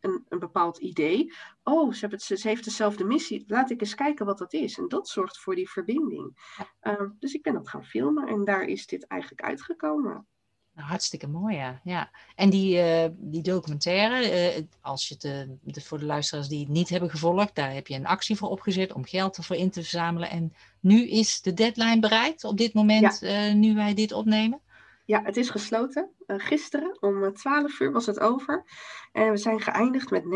een, een bepaald idee. Oh, ze, het, ze heeft dezelfde missie, laat ik eens kijken wat dat is. En dat zorgt voor die verbinding. Uh, dus ik ben dat gaan filmen en daar is dit eigenlijk uitgekomen. Hartstikke mooi, ja. ja. En die, uh, die documentaire, uh, als je de, de, voor de luisteraars die het niet hebben gevolgd, daar heb je een actie voor opgezet om geld ervoor in te verzamelen. En nu is de deadline bereikt, op dit moment, ja. uh, nu wij dit opnemen? Ja, het is gesloten. Uh, gisteren om 12 uur was het over. En we zijn geëindigd met 9.695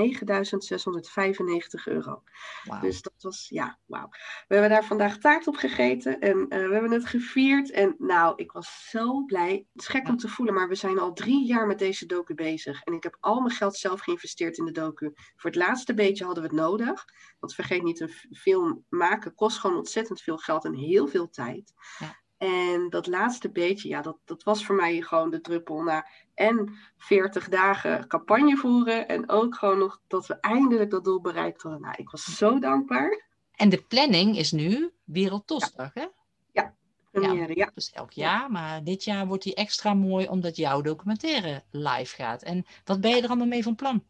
euro. Wow. Dus dat was, ja, wauw. We hebben daar vandaag taart op gegeten en uh, we hebben het gevierd. En nou, ik was zo blij. Het is gek ja. om te voelen, maar we zijn al drie jaar met deze docu bezig. En ik heb al mijn geld zelf geïnvesteerd in de docu. Voor het laatste beetje hadden we het nodig. Want vergeet niet, een film maken kost gewoon ontzettend veel geld en heel veel tijd. Ja. En dat laatste beetje, ja, dat, dat was voor mij gewoon de druppel naar en 40 dagen campagne voeren. En ook gewoon nog dat we eindelijk dat doel bereikt hadden. Nou, ik was zo dankbaar. En de planning is nu Wereldtosdag, hè? Ja, première, ja. Dus elk jaar, maar dit jaar wordt die extra mooi omdat jouw documentaire live gaat. En wat ben je er allemaal mee van plan?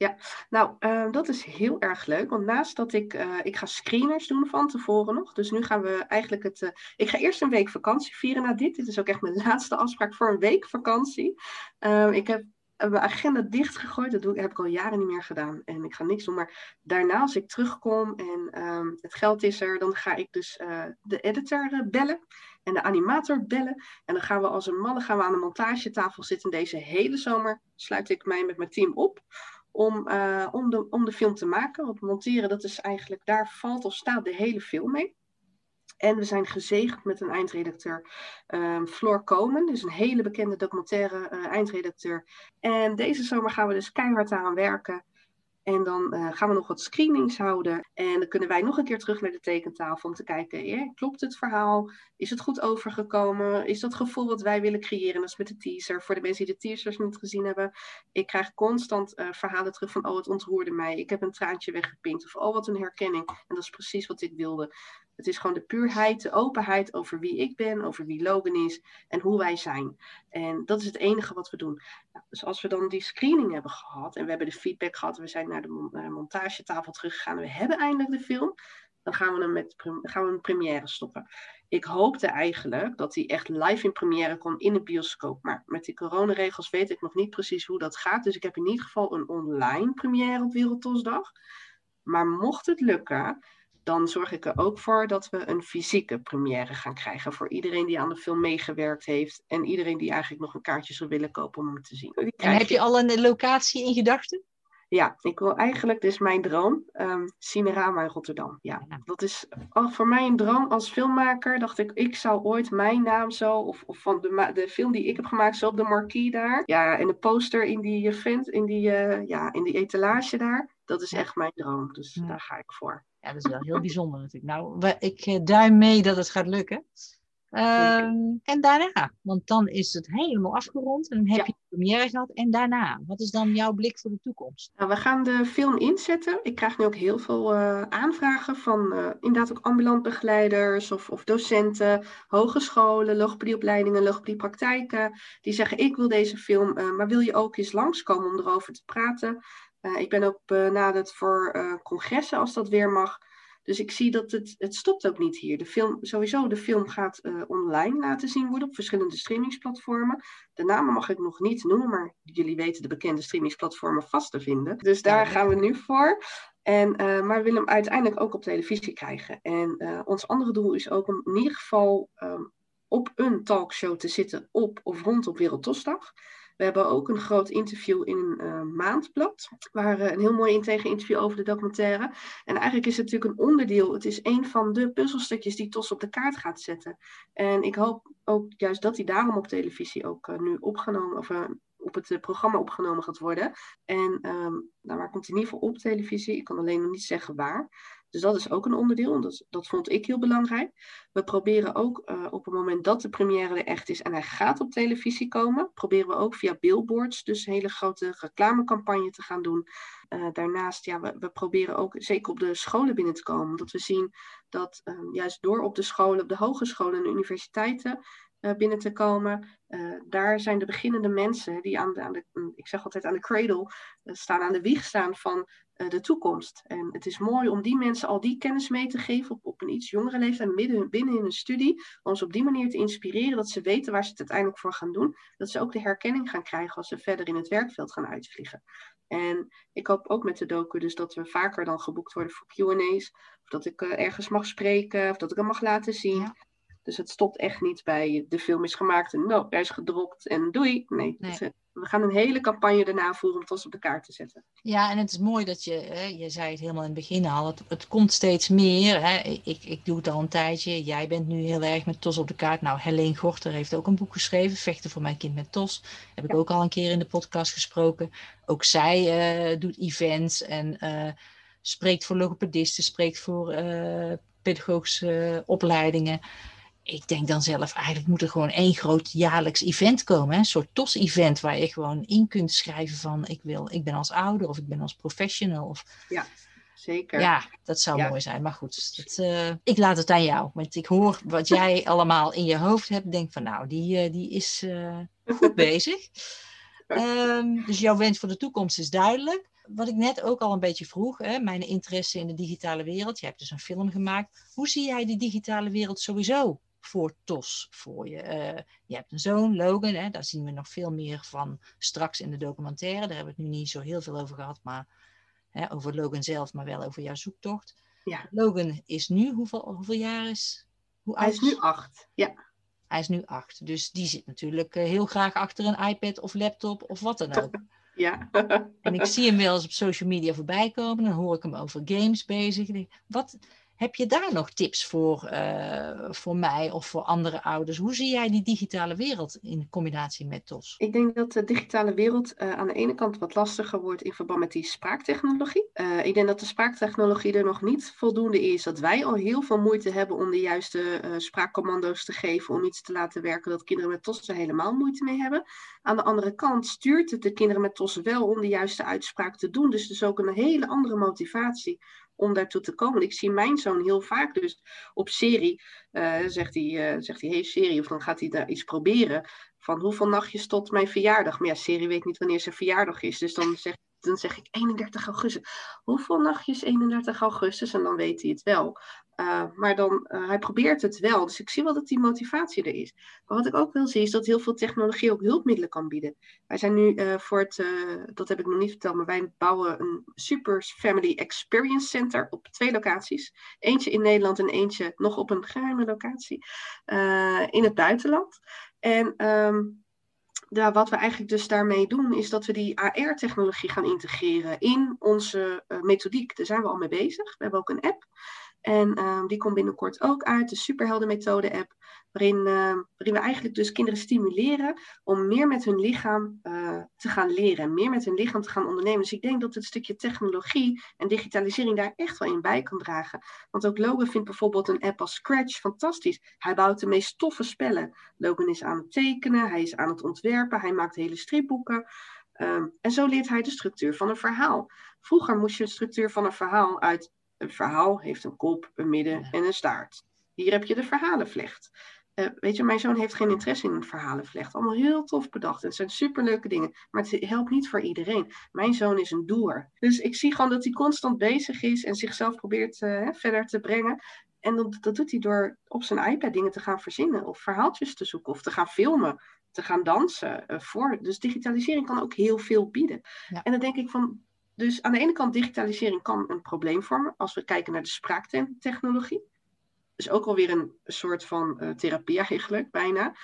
Ja, nou, uh, dat is heel erg leuk. Want naast dat ik, uh, ik ga screeners doen van tevoren nog. Dus nu gaan we eigenlijk het. Uh, ik ga eerst een week vakantie vieren na dit. Dit is ook echt mijn <laughs> laatste afspraak voor een week vakantie. Ehm, ik heb mijn agenda dichtgegooid. Dat doe, heb ik al jaren niet meer gedaan. En ik ga niks doen. Maar daarna, als ik terugkom en um, het geld is er, dan ga ik dus de editor bellen en de animator bellen. En dan gaan we als een mannen gaan we aan de montagetafel zitten. Deze hele zomer sluit ik mij met mijn team op om, uh, om, de, film te maken. Op monteren, dat is eigenlijk, daar valt of staat de hele film mee. En we zijn gezegend met een eindredacteur, um, Floor Komen, dus een hele bekende documentaire uh, eindredacteur. En deze zomer gaan we dus keihard aan werken. En dan uh, gaan we nog wat screenings houden. En dan kunnen wij nog een keer terug naar de tekentafel om te kijken, klopt het verhaal? Is het goed overgekomen? Is dat gevoel wat wij willen creëren? Dat is met de teaser. Voor de mensen die de teasers niet gezien hebben. Ik krijg constant uh, verhalen terug van, oh het ontroerde mij. Ik heb een traantje weggepinkt. Of oh wat een herkenning. En dat is precies wat ik wilde. Het is gewoon de puurheid, de openheid over wie ik ben, over wie Logan is en hoe wij zijn. En dat is het enige wat we doen. Nou, dus als we dan die screening hebben gehad en we hebben de feedback gehad, we zijn naar de, montagetafel teruggegaan en we hebben eindelijk de film, dan gaan we hem met gaan we een première stoppen. Ik hoopte eigenlijk dat hij echt live in première kon in de bioscoop. Maar met die coronaregels weet ik nog niet precies hoe dat gaat. Dus ik heb in ieder geval een online première op Wereldtosdag. Maar mocht het lukken, dan zorg ik er ook voor dat we een fysieke première gaan krijgen voor iedereen die aan de film meegewerkt heeft en iedereen die eigenlijk nog een kaartje zou willen kopen om hem te zien. En heb je al een locatie in gedachten? Ja, ik wil eigenlijk, dit is mijn droom, um, Cinerama in Rotterdam. Ja, dat is oh, voor mij een droom als filmmaker. Dacht ik, ik zou ooit mijn naam zo, of, of van de, de film die ik heb gemaakt, zo op de marquee daar. Ja, en de poster in die vent, in die, uh, ja, in die etalage daar. Dat is echt mijn droom, dus ja. daar ga ik voor. Ja, dat is wel heel bijzonder natuurlijk. Nou, ik eh, duim mee dat het gaat lukken. Um, en daarna, want dan is het helemaal afgerond en dan heb ja. je de première gehad. En daarna, wat is dan jouw blik voor de toekomst? Nou, we gaan de film inzetten. Ik krijg nu ook heel veel uh, aanvragen van uh, inderdaad ook ambulant begeleiders of, of docenten, hogescholen, logopedieopleidingen, logopediepraktijken. Die zeggen, ik wil deze film, uh, maar wil je ook eens langskomen om erover te praten? Ik ben ook benaderd voor congressen als dat weer mag. Dus ik zie dat het, het stopt ook niet hier. De film, sowieso, de film gaat uh, online laten zien worden op verschillende streamingsplatformen. De namen mag ik nog niet noemen, maar jullie weten de bekende streamingsplatformen vast te vinden. Dus daar gaan we nu voor. En, uh, maar we willen hem uiteindelijk ook op televisie krijgen. En uh, ons andere doel is ook om in ieder geval um, op een talkshow te zitten op of rondom Wereldtosdag. We hebben ook een groot interview in een uh, maandblad, waar uh, een heel mooi integer interview over de documentaire. En eigenlijk is het natuurlijk een onderdeel, het is een van de puzzelstukjes die TOS op de kaart gaat zetten. En ik hoop ook juist dat hij daarom op televisie ook uh, nu opgenomen, of op het programma opgenomen gaat worden. En um, nou, waar komt hij in ieder geval op televisie? Ik kan alleen nog niet zeggen waar. Dus dat is ook een onderdeel dat, dat vond ik heel belangrijk. We proberen ook uh, op het moment dat de première er echt is en hij gaat op televisie komen, proberen we ook via billboards dus hele grote reclamecampagne te gaan doen. Uh, daarnaast, ja, we, we, proberen ook zeker op de scholen binnen te komen, omdat we zien dat uh, juist door op de scholen, op de hogescholen en universiteiten, uh, binnen te komen. Daar zijn de beginnende mensen die aan de, aan de ik zeg altijd aan de cradle, staan aan de wieg staan van de toekomst. En het is mooi om die mensen al die kennis mee te geven op, op een iets jongere leeftijd, midden, binnen in een studie, om ze op die manier te inspireren dat ze weten waar ze het uiteindelijk voor gaan doen. Dat ze ook de herkenning gaan krijgen als ze verder in het werkveld gaan uitvliegen. En ik hoop ook met de docu dus dat we vaker dan geboekt worden voor Q&A's. Of dat ik ergens mag spreken, of dat ik hem mag laten zien. Dus het stopt echt niet bij de film is gemaakt en nou, er is gedropt en doei. Nee, nee. Het, we gaan een hele campagne daarna voeren om het op de kaart te zetten. Ja, en het is mooi dat je, hè, je zei het helemaal in het begin al, het, het komt steeds meer. Hè. Ik, ik doe het al een tijdje. Jij bent nu heel erg met TOS op de kaart. Nou, Helene Gorter heeft ook een boek geschreven, Vechten voor mijn kind met TOS. Heb ik ja. ook al een keer in de podcast gesproken. Ook zij uh, doet events en uh, spreekt voor logopedisten, spreekt voor uh, pedagogische opleidingen ik denk dan zelf, eigenlijk moet er gewoon één groot jaarlijks event komen. Hè? Een soort TOS-event waar je gewoon in kunt schrijven van ik wil, ik ben als ouder of ik ben als professional. Of, ja, zeker. Ja, dat zou mooi zijn. Maar goed, dat, uh, ik laat het aan jou. Want ik hoor wat jij <laughs> allemaal in je hoofd hebt. Denk van nou, die, uh, die is uh, goed <laughs> bezig. Um, dus jouw wens voor de toekomst is duidelijk wat ik net ook al een beetje vroeg, hè, mijn interesse in de digitale wereld. Je hebt dus een film gemaakt. Hoe zie jij die digitale wereld sowieso voor TOS voor je? Uh, je hebt een zoon, Logan, hè, daar zien we nog veel meer van straks in de documentaire. Daar hebben we het nu niet zo heel veel over gehad, maar hè, over Logan zelf, maar wel over jouw zoektocht. Ja. Logan is nu, hoeveel, hoeveel jaar is? Hoe Hij is nu acht, ja. Hij is nu acht, dus die zit natuurlijk eh, heel graag achter een iPad of laptop of wat dan ook. <laughs> Ja. en ik zie hem wel eens op social media voorbij komen. Dan hoor ik hem over games bezig. Wat, heb je daar nog tips voor, uh, voor mij of voor andere ouders? Hoe zie jij die digitale wereld in combinatie met TOS? Ik denk dat de digitale wereld uh, aan de ene kant wat lastiger wordt in verband met die spraaktechnologie. Uh, ik denk dat de spraaktechnologie er nog niet voldoende is. Dat wij al heel veel moeite hebben om de juiste spraakcommando's te geven om iets te laten werken dat kinderen met TOS er helemaal moeite mee hebben. Aan de andere kant stuurt het de kinderen met TOS wel om de juiste uitspraak te doen. Dus dus ook een hele andere motivatie om daartoe te komen. Ik zie mijn zoon heel vaak dus op serie, uh, zegt hij, uh, zegt hij, hey serie, of dan gaat hij daar iets proberen van hoeveel nachtjes tot mijn verjaardag. Maar ja, serie weet niet wanneer zijn verjaardag is, dus dan zegt dan zeg ik 31 augustus. Hoeveel nachtjes 31 augustus? En dan weet hij het wel. Uh, maar dan, uh, hij probeert het wel. Dus ik zie wel dat die motivatie er is. Maar wat ik ook wil zien is dat heel veel technologie ook hulpmiddelen kan bieden. Wij zijn nu uh, voor het, dat heb ik nog niet verteld, maar wij bouwen een Super Family Experience Center op twee locaties. Eentje in Nederland en eentje nog op een geheime locatie in het buitenland. En um, ja, wat we eigenlijk dus daarmee doen, is dat we die AR-technologie gaan integreren in onze uh, methodiek. Daar zijn we al mee bezig. We hebben ook een app. En uh, die komt binnenkort ook uit, de Superheldenmethode app, waarin, uh, waarin we eigenlijk dus kinderen stimuleren om meer met hun lichaam uh, te gaan leren en meer met hun lichaam te gaan ondernemen. Dus ik denk dat het stukje technologie en digitalisering daar echt wel in bij kan dragen. Want ook Logan vindt bijvoorbeeld een app als Scratch fantastisch. Hij bouwt de meest toffe spellen. Logan is aan het tekenen, hij is aan het ontwerpen, hij maakt hele stripboeken. Um, en zo leert hij de structuur van een verhaal. Vroeger moest je de structuur van een verhaal uit een verhaal heeft een kop, een midden en een staart. Hier heb je de verhalenvlecht. Uh, weet je, mijn zoon heeft geen interesse in een verhalenvlecht. Allemaal heel tof bedacht. Het zijn superleuke dingen. Maar het helpt niet voor iedereen. Mijn zoon is een doer. Dus ik zie gewoon dat hij constant bezig is en zichzelf probeert uh, verder te brengen. En dat, dat doet hij door op zijn iPad dingen te gaan verzinnen. Of verhaaltjes te zoeken. Of te gaan filmen. Te gaan dansen. Uh, voor. Dus digitalisering kan ook heel veel bieden. Ja. En dan denk ik van, dus aan de ene kant, digitalisering kan een probleem vormen als we kijken naar de spraaktechnologie. Dus ook alweer een soort van uh, therapie eigenlijk, bijna.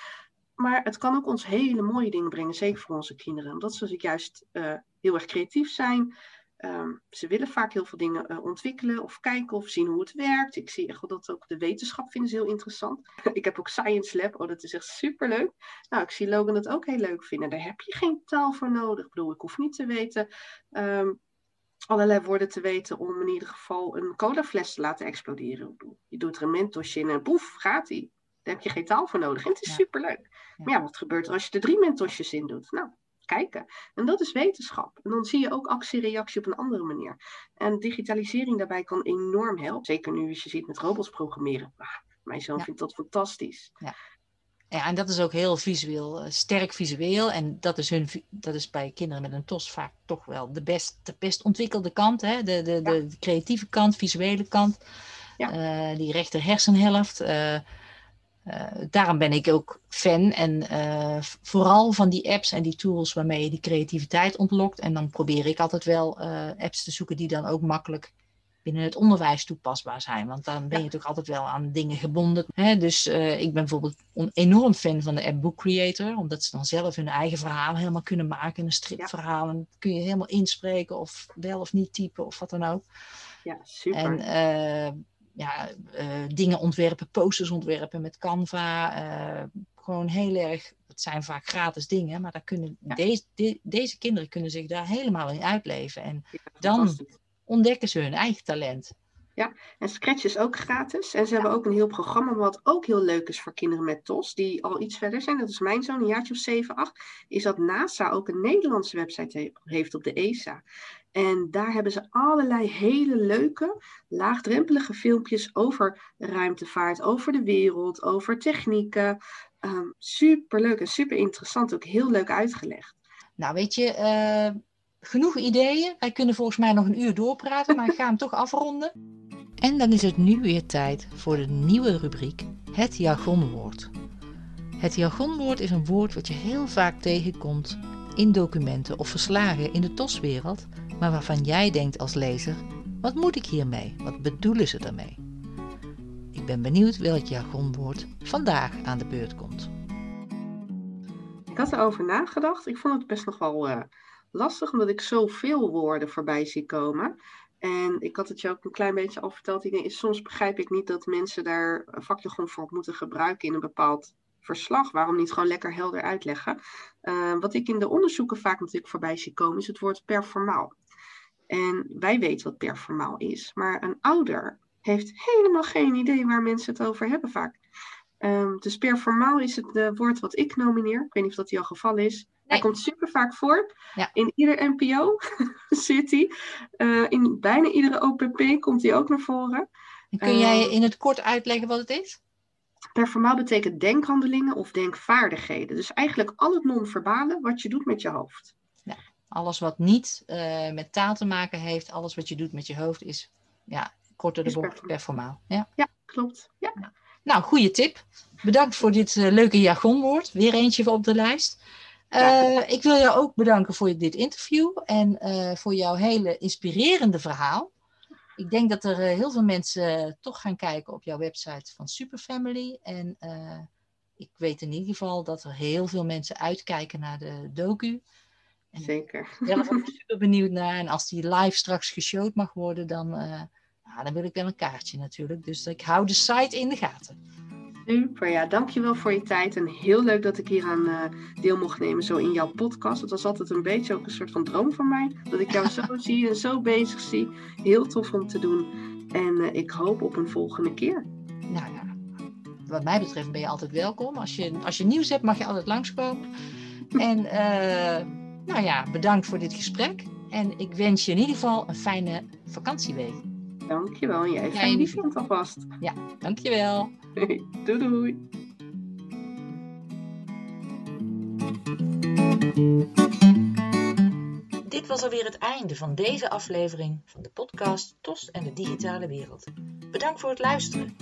Maar het kan ook ons hele mooie dingen brengen, zeker voor onze kinderen. Omdat ze juist uh, heel erg creatief zijn. Um, ze willen vaak heel veel dingen uh, ontwikkelen of kijken of zien hoe het werkt. Ik zie echt dat ook de wetenschap vinden ze heel interessant. <laughs> ik heb ook Science Lab, oh dat is echt superleuk. Nou, ik zie Logan dat ook heel leuk vinden. Daar heb je geen taal voor nodig. Ik bedoel, ik hoef niet te weten um, allerlei woorden te weten om in ieder geval een colafles te laten exploderen. Je doet er een mentosje in en boef, gaat die. Daar heb je geen taal voor nodig. En het is ja. superleuk. Ja. Maar ja, wat gebeurt er als je er drie mentosjes in doet? Nou, kijken. En dat is wetenschap. En dan zie je ook actie-reactie op een andere manier. En digitalisering daarbij kan enorm helpen. Zeker nu als je ziet met robots programmeren. Ah, mijn zoon ja. vindt dat fantastisch. Ja. Ja, en dat is ook heel visueel, uh, sterk visueel. En dat is, hun, dat is bij kinderen met een TOS vaak toch wel de best, de best ontwikkelde kant. Hè? De, de, ja. de, creatieve kant, visuele kant. Ja. Uh, die rechter hersenhelft. Uh, daarom ben ik ook fan. En vooral van die apps en die tools waarmee je die creativiteit ontlokt. En dan probeer ik altijd wel apps te zoeken die dan ook makkelijk binnen het onderwijs toepasbaar zijn. Want dan ben je toch altijd wel aan dingen gebonden. Hè? Dus uh, ik ben bijvoorbeeld een enorm fan van de app Book Creator. Omdat ze dan zelf hun eigen verhaal helemaal kunnen maken. Een stripverhaal. En kun je helemaal inspreken of wel of niet typen of wat dan ook. Ja, super. En uh, ja, uh, dingen ontwerpen, posters ontwerpen met Canva. gewoon heel erg, het zijn vaak gratis dingen. Maar daar kunnen ja. deze, de, deze kinderen kunnen zich daar helemaal in uitleven. En ja, dan ontdekken ze hun eigen talent. Ja, en Scratch is ook gratis. En ze hebben ook een heel programma wat ook heel leuk is voor kinderen met TOS, die al iets verder zijn. Dat is mijn zoon, een jaartje of 7, 8. Is dat NASA ook een Nederlandse website heeft op de ESA. En daar hebben ze allerlei hele leuke, laagdrempelige filmpjes over ruimtevaart, over de wereld, over technieken. Um, super leuk en super interessant, ook heel leuk uitgelegd. Nou, weet je, uh, genoeg ideeën. Wij kunnen volgens mij nog een uur doorpraten, maar ik ga hem toch afronden. En dan is het nu weer tijd voor de nieuwe rubriek, het jargonwoord. Het jargonwoord is een woord wat je heel vaak tegenkomt in documenten of verslagen in de TOS-wereld, maar waarvan jij denkt als lezer: wat moet ik hiermee? Wat bedoelen ze daarmee? Ik ben benieuwd welk jargonwoord vandaag aan de beurt komt. Ik had erover nagedacht. Ik vond het best nog wel uh, lastig, omdat ik zoveel woorden voorbij zie komen. En ik had het je ook een klein beetje al verteld. Ik soms begrijp ik niet dat mensen daar vakjargon voor moeten gebruiken in een bepaald verslag. Waarom niet gewoon lekker helder uitleggen? Uh, wat ik in de onderzoeken vaak natuurlijk voorbij zie komen, is het woord performaal. En wij weten wat performaal is, maar een ouder heeft helemaal geen idee waar mensen het over hebben vaak. Um, dus performaal is het uh, woord wat ik nomineer. Ik weet niet of dat die al geval is. Hij komt super vaak voor. Ja. In ieder NPO <laughs> zit hij. Uh, in bijna iedere OPP komt hij ook naar voren. En kun jij uh, in het kort uitleggen wat het is? Performaal betekent denkhandelingen of denkvaardigheden. Dus eigenlijk al het non-verbale wat je doet met je hoofd. Ja, alles wat niet uh, met taal te maken heeft, alles wat je doet met je hoofd is, ja, korter de bocht, performaal. Ja, ja klopt. Ja. Nou, goede tip. Bedankt voor dit uh, leuke jargonwoord. Weer eentje op de lijst. Uh, ik wil jou ook bedanken voor dit interview en uh, voor jouw hele inspirerende verhaal. Ik denk dat er uh, heel veel mensen toch gaan kijken op jouw website van Superfamily. En ik weet in ieder geval dat er heel veel mensen uitkijken naar de docu. En Zeker. Ik ben er <laughs> super benieuwd naar. En als die live straks geshowd mag worden, dan, nou, dan wil ik wel een kaartje natuurlijk. Dus ik hou de site in de gaten. Super, ja, dankjewel voor je tijd. En heel leuk dat ik hier aan uh, deel mocht nemen, zo in jouw podcast. Het was altijd een beetje ook een soort van droom van mij. Dat ik jou zo <laughs> zie en zo bezig zie. Heel tof om te doen. En uh, ik hoop op een volgende keer. Nou ja, wat mij betreft ben je altijd welkom. Als je, als je nieuws hebt, mag je altijd langskomen. En uh, nou ja, bedankt voor dit gesprek. En ik wens je in ieder geval een fijne vakantieweek. Dankjewel. En jij fijn weekend alvast. Ja, dankjewel. doei doei. Dit was alweer het einde van deze aflevering van de podcast TOS en de digitale wereld. Bedankt voor het luisteren.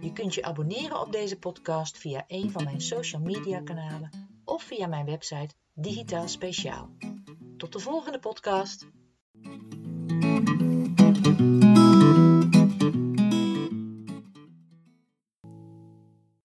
Je kunt je abonneren op deze podcast via een van mijn social media kanalen of via mijn website Digitaal Speciaal. Tot de volgende podcast.